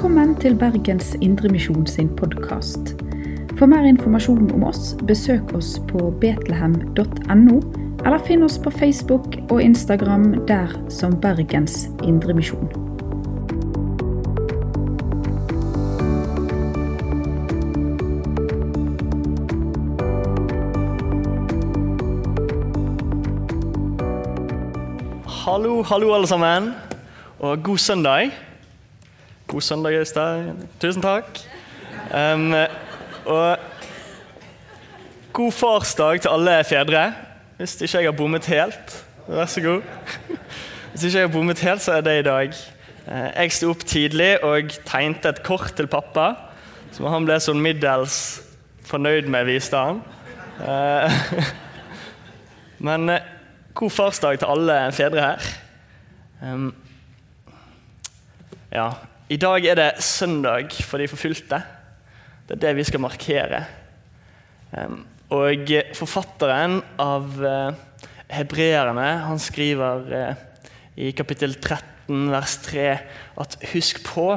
Velkommen til Bergens Indremisjon sin podkast. For mer informasjon om oss, besøk oss på betlehem.no, eller finn oss på Facebook og Instagram der som Bergens Indremisjon. Hallo, hallo alle sammen, og god søndag. God søndag, Øystein. Tusen takk. Um, og god farsdag til alle fedre. Hvis ikke jeg har bommet helt, vær så god. Hvis ikke jeg har bommet helt, så er det i dag. Eh, Jeg sto opp tidlig og tegnte et kort til pappa, som han ble sånn middels fornøyd med, viste han. Eh, Men eh, god farsdag til alle fedre her. Ja, I dag er det søndag for de forfulgte. Det er det vi skal markere. Og forfatteren av uh, hebreerne han skriver uh, i kapittel 13 vers 3 at 'husk på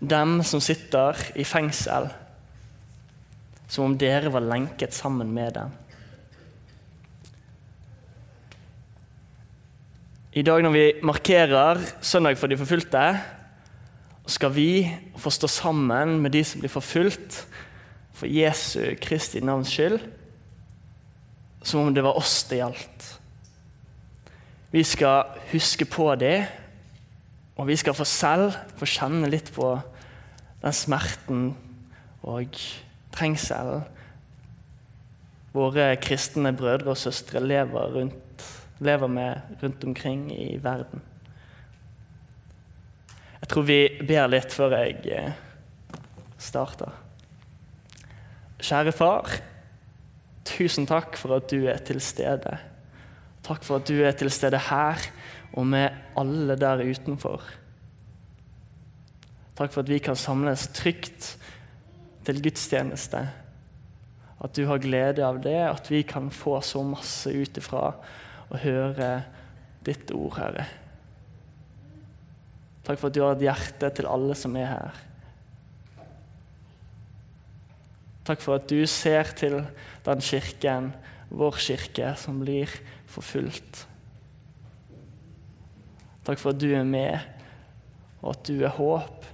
dem som sitter i fengsel', som om dere var lenket sammen med dem. I dag når vi markerer søndag for de forfulgte, skal vi få stå sammen med de som blir forfulgt for Jesu Kristi navns skyld, som om det var oss det gjaldt. Vi skal huske på det, og vi skal få selv få kjenne litt på den smerten og trengselen våre kristne brødre og søstre lever rundt lever med rundt omkring i verden. Jeg tror vi ber litt før jeg eh, starter. Kjære far. Tusen takk for at du er til stede. Takk for at du er til stede her og med alle der utenfor. Takk for at vi kan samles trygt til gudstjeneste. At du har glede av det, at vi kan få så masse ut ifra og høre ditt ord, Herre. Takk for at du har et hjerte til alle som er her. Takk for at du ser til den kirken, vår kirke, som blir forfulgt. Takk for at du er med, og at du er håp.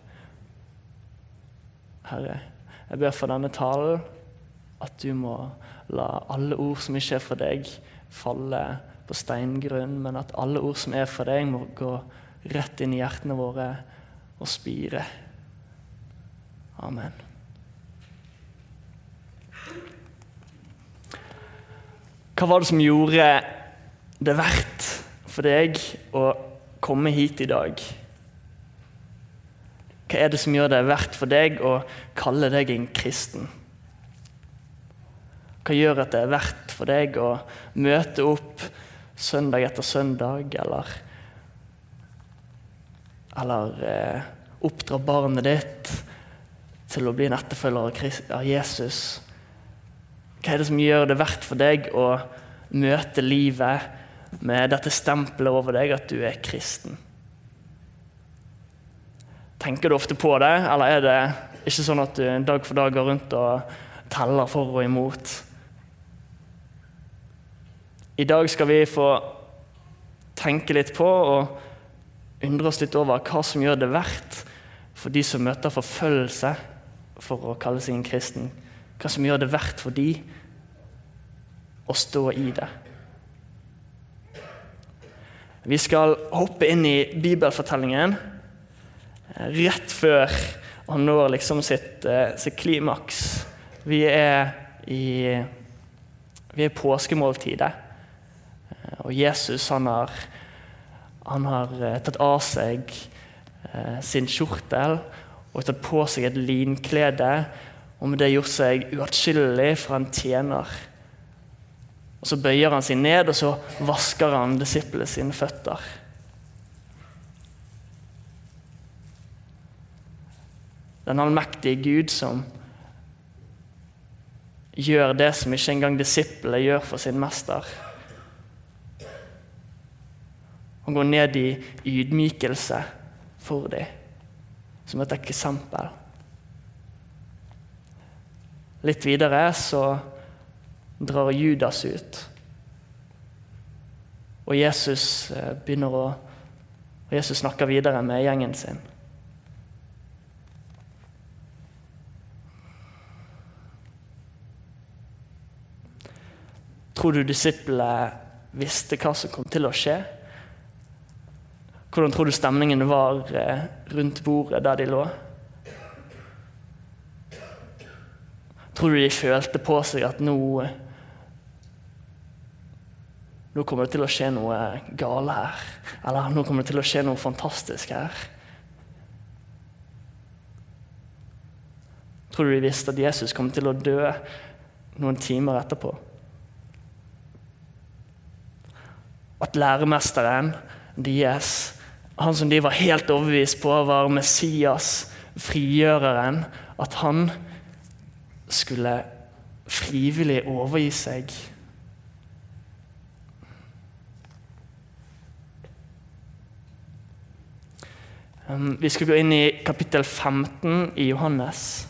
Herre, jeg ber for denne talen at du må la alle ord som ikke er for deg, falle på steingrunn, men at alle ord som er for deg, må gå rett inn i hjertene våre og spire. Amen. Hva var det som gjorde det verdt for deg å komme hit i dag? Hva er det som gjør det verdt for deg å kalle deg en kristen? Hva gjør at det er verdt for deg å møte opp søndag etter søndag, eller Eller eh, oppdra barnet ditt til å bli en etterfølger av Jesus. Hva er det som gjør det verdt for deg å møte livet med dette stempelet over deg at du er kristen? Tenker du ofte på det, eller er det ikke sånn at du dag for dag går rundt og teller for og imot? I dag skal vi få tenke litt på og undre oss litt over hva som gjør det verdt for de som møter forfølgelse for å kalle seg en kristen. Hva som gjør det verdt for de å stå i det. Vi skal hoppe inn i bibelfortellingen rett før han når liksom sitt, eh, sitt klimaks. Vi er i vi er påskemåltidet. Og Jesus han har, han har eh, tatt av seg eh, sin kjortel og tatt på seg et linklede. Og med det gjort seg uatskillelig fra en tjener. Og Så bøyer han seg ned og så vasker han disiplene sine føtter. Den allmektige Gud som gjør det som ikke engang disiplene gjør for sin mester. Han går ned i ydmykelse for dem. som et eksempel. Litt videre så drar Judas ut. Og Jesus eh, begynner å og Jesus snakker videre med gjengen sin. Tror du disiplene visste hva som kom til å skje? Hvordan tror du stemningen var eh, rundt bordet der de lå? Tror du de følte på seg at nå Nå kommer det til å skje noe gale her. Eller nå kommer det til å skje noe fantastisk her. Tror du de visste at Jesus kom til å dø noen timer etterpå? At læremesteren deres, han som de var helt overbevist på var Messias, frigjøreren, at han skulle frivillig overgi seg. Um, vi skal gå inn i kapittel 15 i Johannes.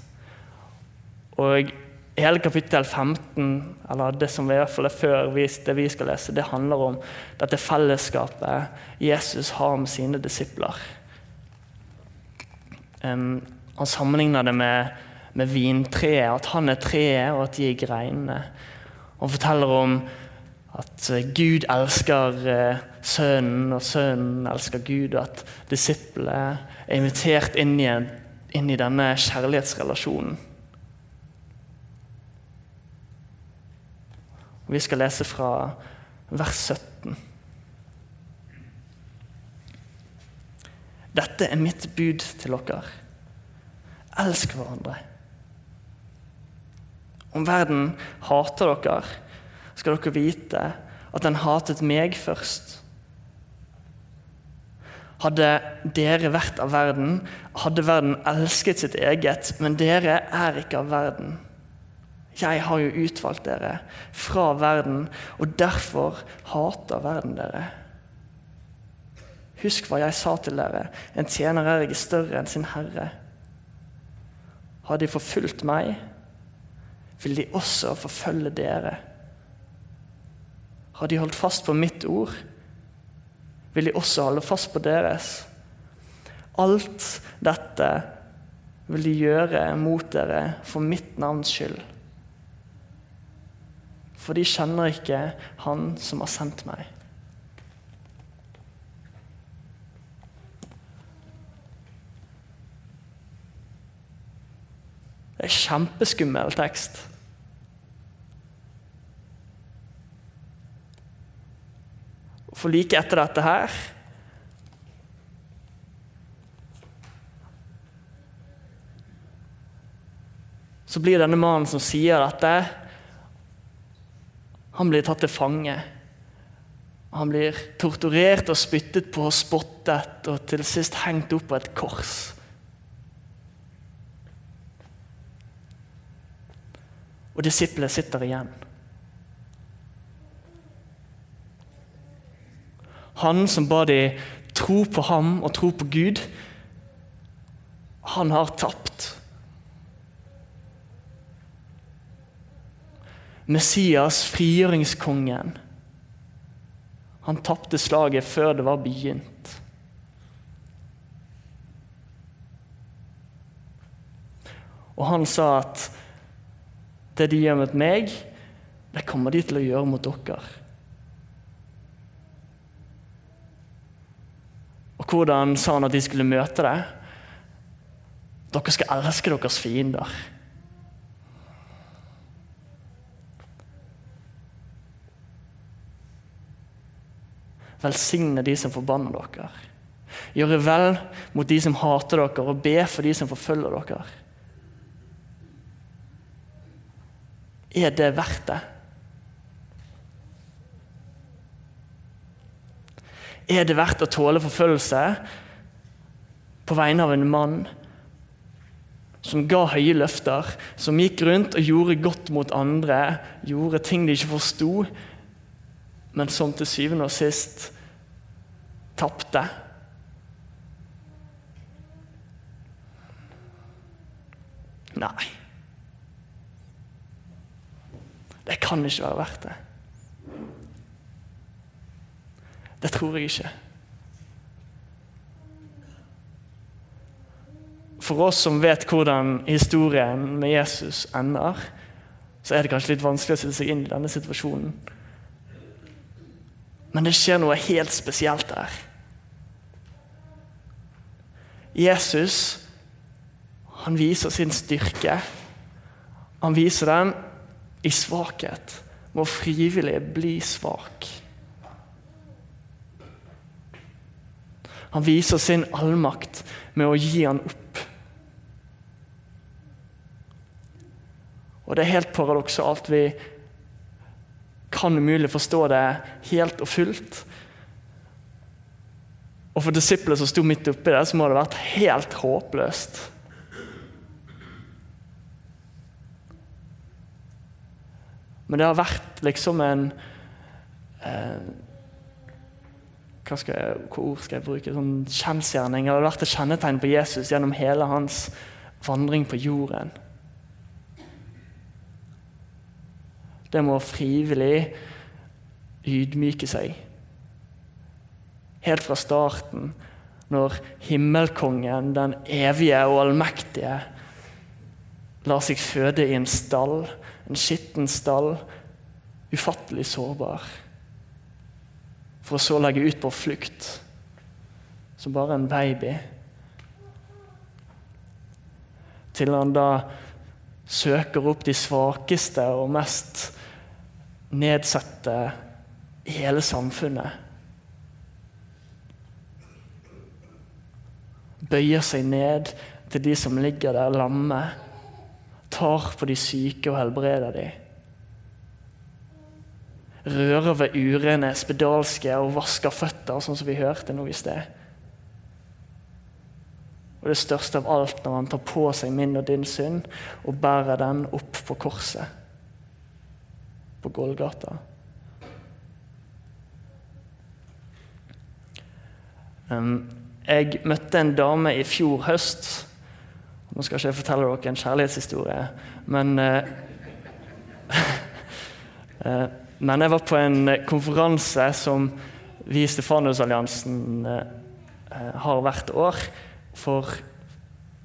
Og hele kapittel 15, eller det som i hvert fall er før det vi skal lese, det handler om dette fellesskapet Jesus har med sine disipler. Um, han sammenligner det med med vintreet, at han er treet, og at de er greinene. Han forteller om at eh, Gud elsker eh, Sønnen, og Sønnen elsker Gud, og at disiplene er invitert inn i, inn i denne kjærlighetsrelasjonen. Vi skal lese fra vers 17. Dette er mitt bud til dere. Elsk hverandre. Om verden hater dere, skal dere vite at den hatet meg først. Hadde dere vært av verden, hadde verden elsket sitt eget, men dere er ikke av verden. Jeg har jo utvalgt dere fra verden, og derfor hater verden dere. Husk hva jeg sa til dere, en tjener er ikke større enn sin herre. Har de forfulgt meg, vil de også forfølge dere. Har de holdt fast på mitt ord, vil de også holde fast på deres. Alt dette vil de gjøre mot dere for mitt navns skyld. For de kjenner ikke Han som har sendt meg. Det er kjempeskummel tekst. For like etter dette her Så blir denne mannen som sier dette, han blir tatt til fange. Han blir torturert og spyttet på og spottet og til sist hengt opp på et kors. Og disiplene sitter igjen. Han som ba de tro på ham og tro på Gud, han har tapt. Messias, frigjøringskongen, han tapte slaget før det var begynt. Og han sa at det de gjør mot meg, det kommer de til å gjøre mot dere. Og hvordan sa han at de skulle møte det? Dere skal elske deres fiender. Velsigne de som forbanner dere. Gjøre vel mot de som hater dere, og be for de som forfølger dere. Er det verdt det? Er det verdt å tåle forfølgelse på vegne av en mann som ga høye løfter, som gikk rundt og gjorde godt mot andre, gjorde ting de ikke forsto, men som til syvende og sist tapte? Nei. Det kan ikke være verdt det. Det tror jeg ikke. For oss som vet hvordan historien med Jesus ender, så er det kanskje litt vanskelig å sette seg inn i denne situasjonen. Men det skjer noe helt spesielt der. Jesus han viser sin styrke. Han viser den i svakhet, med å frivillig bli svak. Han viser sin allmakt med å gi han opp. Og det er helt paradoksalt. Vi kan umulig forstå det helt og fullt. Og for disiplene som sto midt oppi det, så må det ha vært helt håpløst. Men det har vært liksom en eh, hva skal jeg, Hva ord skal jeg bruke? Sånn kjensgjerning. Det har vært et kjennetegn på Jesus gjennom hele hans vandring på jorden. Det må frivillig ydmyke seg. Helt fra starten, når himmelkongen, den evige og allmektige, lar seg føde i en stall, en skitten stall, ufattelig sårbar, for å så legge ut på flukt som bare en baby. Til han da søker opp de svakeste og mest nedsette hele samfunnet. Bøyer seg ned til de som ligger der lamme. Tar på de syke og helbreder de. Rører ved urene, spedalske og vasker føtter, sånn som vi hørte nå i sted. Og det største av alt når han tar på seg min og din synd og bærer den opp på korset på Golgata. Jeg møtte en dame i fjor høst. Nå skal ikke jeg fortelle dere en kjærlighetshistorie, men eh, eh, Men jeg var på en konferanse som vi i Stefanusalliansen eh, har hvert år for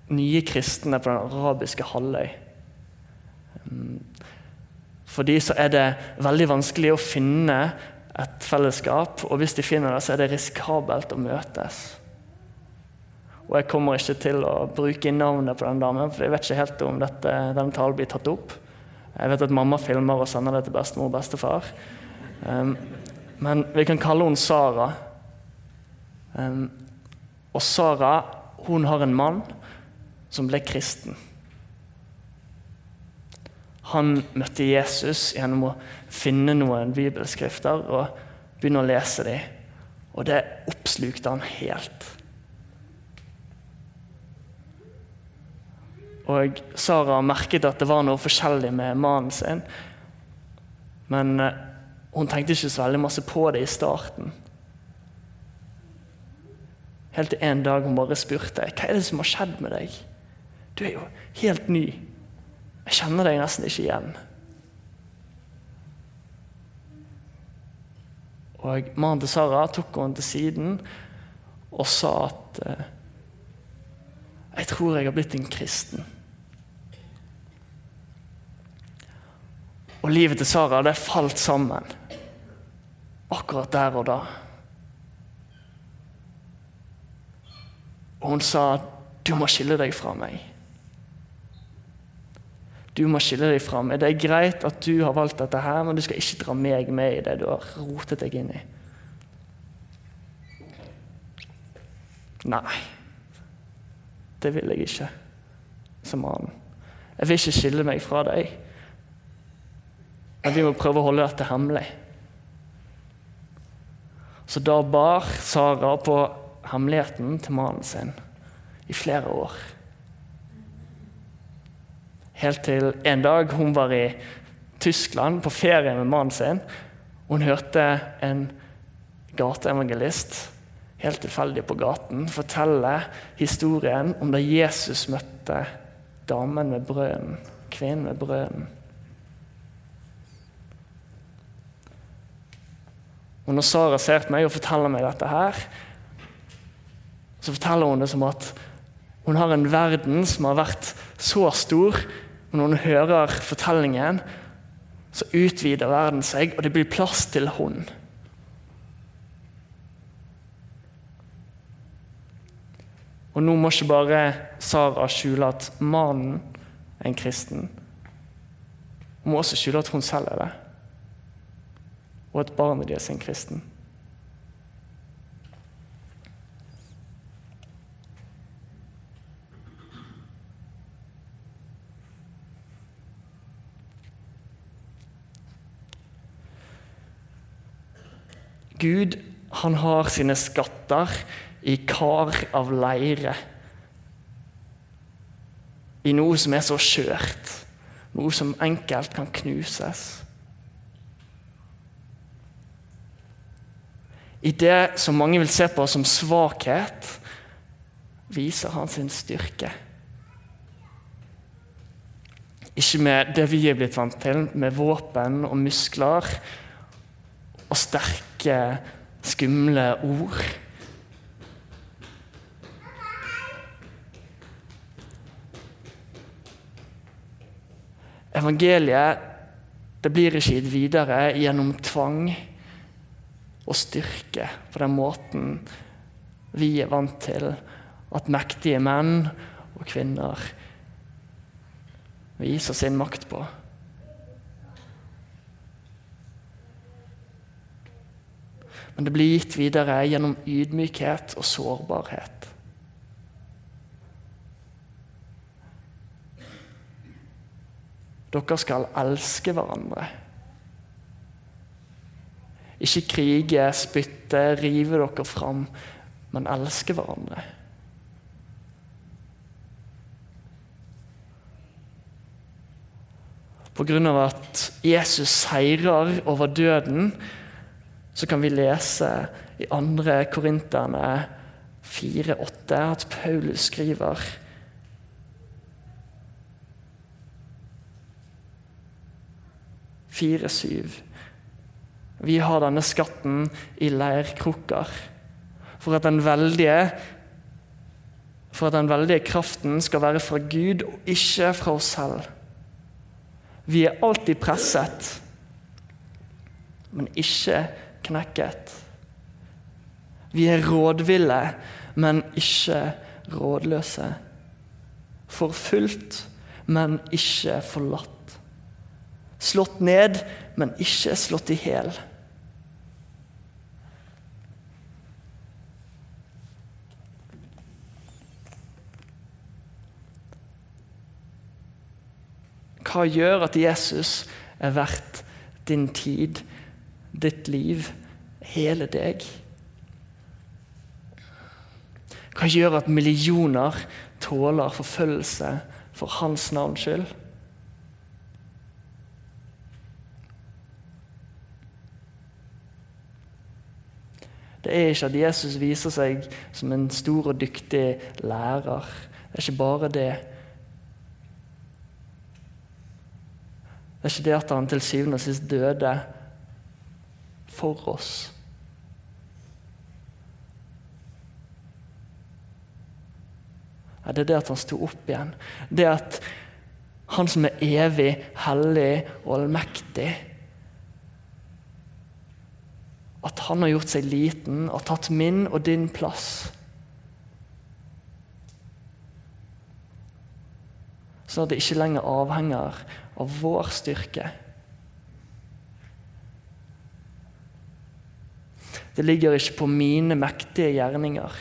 nye kristne på den arabiske halvøy. For de så er det veldig vanskelig å finne et fellesskap, og hvis de finner det, så er det risikabelt å møtes. Og Jeg kommer ikke til å bruke navnet på den damen, for jeg vet ikke helt om dette, denne talen blir tatt opp. Jeg vet at mamma filmer og sender det til bestemor og bestefar. Um, men vi kan kalle henne Sara. Um, og Sara hun har en mann som ble kristen. Han møtte Jesus gjennom å finne noen bibelskrifter og begynne å lese dem. Og det oppslukte han helt. Og Sara merket at det var noe forskjellig med mannen sin. Men eh, hun tenkte ikke så veldig masse på det i starten. Helt til en dag hun bare spurte hva er det som har skjedd med deg. Du er jo helt ny. Jeg kjenner deg nesten ikke igjen. Og Mannen til Sara tok henne til siden og sa at eh, jeg tror jeg har blitt en kristen. Og livet til Sara det falt sammen akkurat der og da. Og hun sa, 'Du må skille deg fra meg'. Du må skille deg fra meg. Det er greit at du har valgt dette, her, men du skal ikke dra meg med i det du har rotet deg inn i. Nei, det vil jeg ikke, som mannen. Jeg vil ikke skille meg fra deg. Men vi må prøve å holde dette hemmelig. Så da bar Sara på hemmeligheten til mannen sin i flere år. Helt til en dag hun var i Tyskland på ferie med mannen sin. Hun hørte en gateevangelist helt tilfeldig på gaten fortelle historien om da Jesus møtte damen med brøden, kvinnen med brøden. Og Når Sara ser på meg og forteller meg dette her, så forteller hun det som at hun har en verden som har vært så stor. Og når hun hører fortellingen, så utvider verden seg, og det blir plass til hun. Og nå må ikke bare Sara skjule at mannen er en kristen. Hun må også skjule at hun selv er det, og at barnet deres er en kristen. Gud han har sine skatter i kar av leire. I noe som er så skjørt, noe som enkelt kan knuses. I det som mange vil se på som svakhet, viser han sin styrke. Ikke med det vi er blitt vant til, med våpen og muskler og sterke, skumle ord. Evangeliet det blir ikke gitt videre gjennom tvang og styrke på den måten vi er vant til at mektige menn og kvinner viser sin makt på. Men det blir gitt videre gjennom ydmykhet og sårbarhet. Dere skal elske hverandre. Ikke krige, spytte, rive dere fram, men elske hverandre. På grunn av at Jesus seirer over døden, så kan vi lese i 2. Korinterne 4,8 at Paulus skriver Fire, syv. Vi har denne skatten i leirkrukker. For at den veldige for at den veldige kraften skal være fra Gud og ikke fra oss selv. Vi er alltid presset, men ikke knekket. Vi er rådville, men ikke rådløse. Forfulgt, men ikke forlatt. Slått ned, men ikke slått i hjel. Hva gjør at Jesus er verdt din tid, ditt liv, hele deg? Hva gjør at millioner tåler forfølgelse for hans navns skyld? Det er ikke at Jesus viser seg som en stor og dyktig lærer. Det er ikke bare det. Det er ikke det at han til syvende og sist døde for oss. Det er det at han sto opp igjen. Det at han som er evig, hellig og allmektig at han har gjort seg liten og tatt min og din plass. Sånn at det ikke lenger avhenger av vår styrke. Det ligger ikke på mine mektige gjerninger,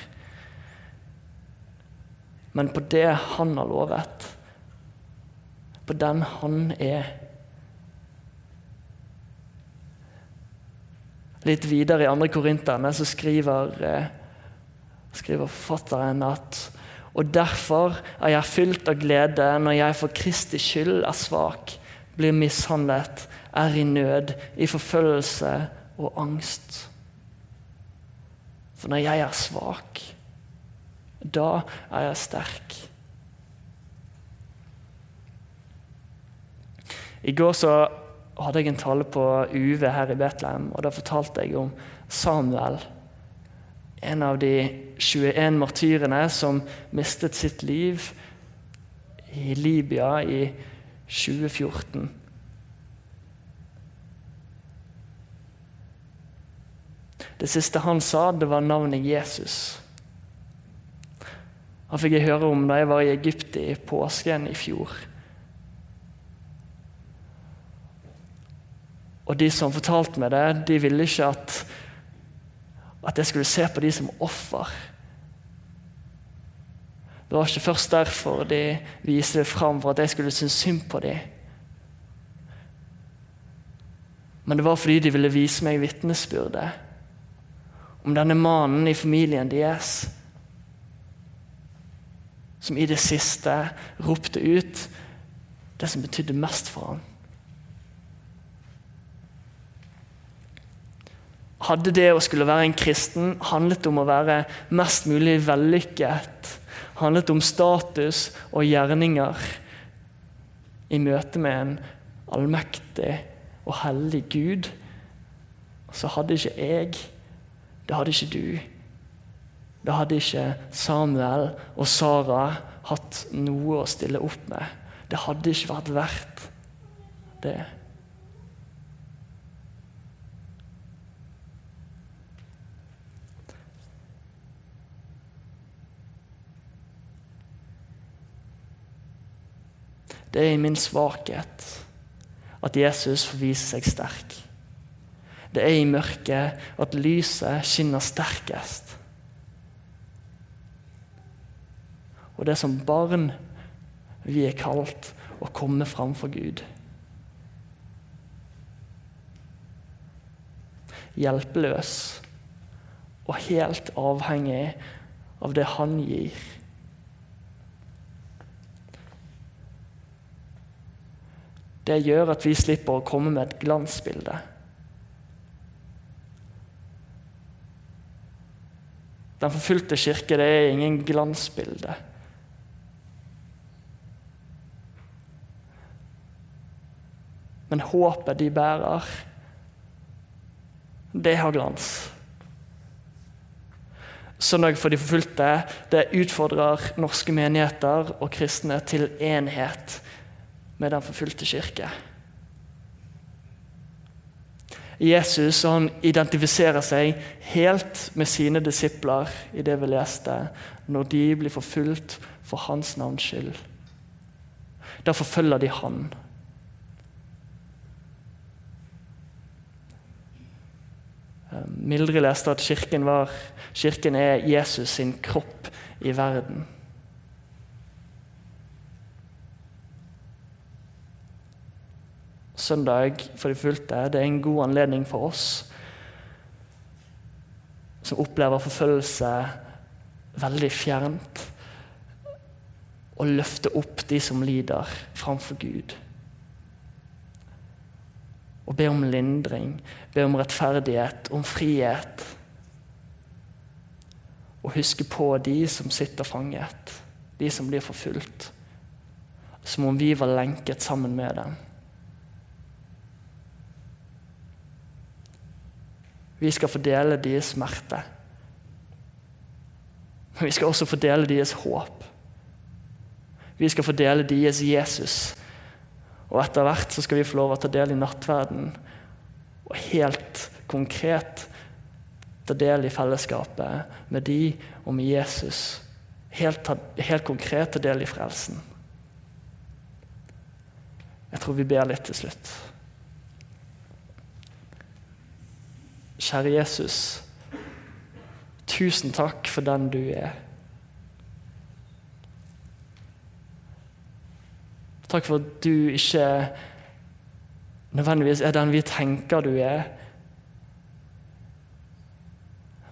men på det han har lovet. På den han er. Litt videre i andre Korinterne så skriver, eh, skriver forfatteren at og derfor er jeg fylt av glede når jeg for Kristi skyld er svak, blir mishandlet, er i nød, i forfølgelse og angst. For når jeg er svak, da er jeg sterk. I går så hadde jeg en tale på UV her i Betlehem, og da fortalte jeg om Samuel. En av de 21 martyrene som mistet sitt liv i Libya i 2014. Det siste han sa, det var navnet Jesus. Han fikk jeg høre om da jeg var i Egypt i påsken i fjor. Og de som fortalte meg det, de ville ikke at, at jeg skulle se på de som offer. Det var ikke først derfor de viste det fram, for at jeg skulle synes synd på dem. Men det var fordi de ville vise meg vitnesbyrdet om denne mannen i familien deres som i det siste ropte ut det som betydde mest for ham. Hadde det å skulle være en kristen handlet om å være mest mulig vellykket, handlet om status og gjerninger i møte med en allmektig og hellig Gud, så hadde ikke jeg, det hadde ikke du, Det hadde ikke Samuel og Sara hatt noe å stille opp med. Det hadde ikke vært verdt det. Det er i min svakhet at Jesus får vise seg sterk. Det er i mørket at lyset skinner sterkest. Og det er som barn vi er kalt å komme framfor Gud. Hjelpeløs og helt avhengig av det Han gir. Det gjør at vi slipper å komme med et glansbilde. Den forfulgte kirke det er ingen glansbilde. Men håpet de bærer, det har glans. Søndag for de forfulgte det utfordrer norske menigheter og kristne til enhet med den forfulgte kirke. Jesus han identifiserer seg helt med sine disipler i det vi leste, når de blir forfulgt for hans navns skyld. Da forfølger de han. Eh, Mildrid leste at kirken, var, kirken er Jesus sin kropp i verden. Søndag for de fulgte, det er en god anledning for oss som opplever forfølgelse veldig fjernt, å løfte opp de som lider, framfor Gud. Og be om lindring, be om rettferdighet, om frihet. Og huske på de som sitter fanget, de som blir forfulgt. Som om vi var lenket sammen med dem. Vi skal fordele deres smerte. Men vi skal også fordele deres håp. Vi skal fordele deres Jesus. Og etter hvert så skal vi få lov å ta del i nattverden. Og helt konkret ta del i fellesskapet med de og med Jesus. Helt, helt konkret ta del i frelsen. Jeg tror vi ber litt til slutt. Kjære Jesus, tusen takk for den du er. Takk for at du ikke nødvendigvis er den vi tenker du er,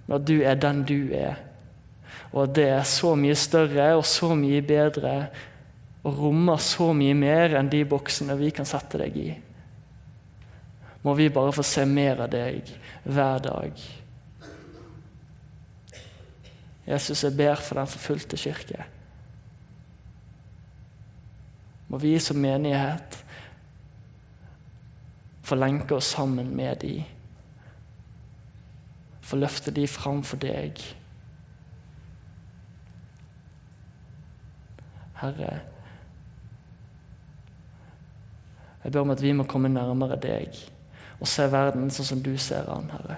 men at du er den du er. Og at det er så mye større og så mye bedre og rommer så mye mer enn de boksene vi kan sette deg i må vi bare få se mer av deg hver dag. Jesus, jeg ber for den forfulgte kirke. Må vi som menighet Få lenke oss sammen med de. Få løfte de fram for deg. Herre, jeg ber om at vi må komme nærmere deg og se verden sånn som du ser den, Herre.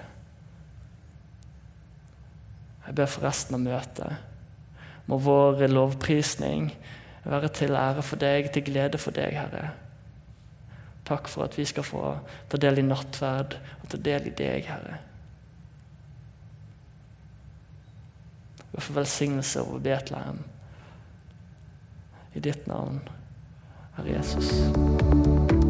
Jeg ber for resten av møtet. Må vår lovprisning være til ære for deg, til glede for deg, Herre. Takk for at vi skal få ta del i nattverd og ta del i deg, Herre. Vi får velsignelse over Betlehem. I ditt navn, Herre Jesus.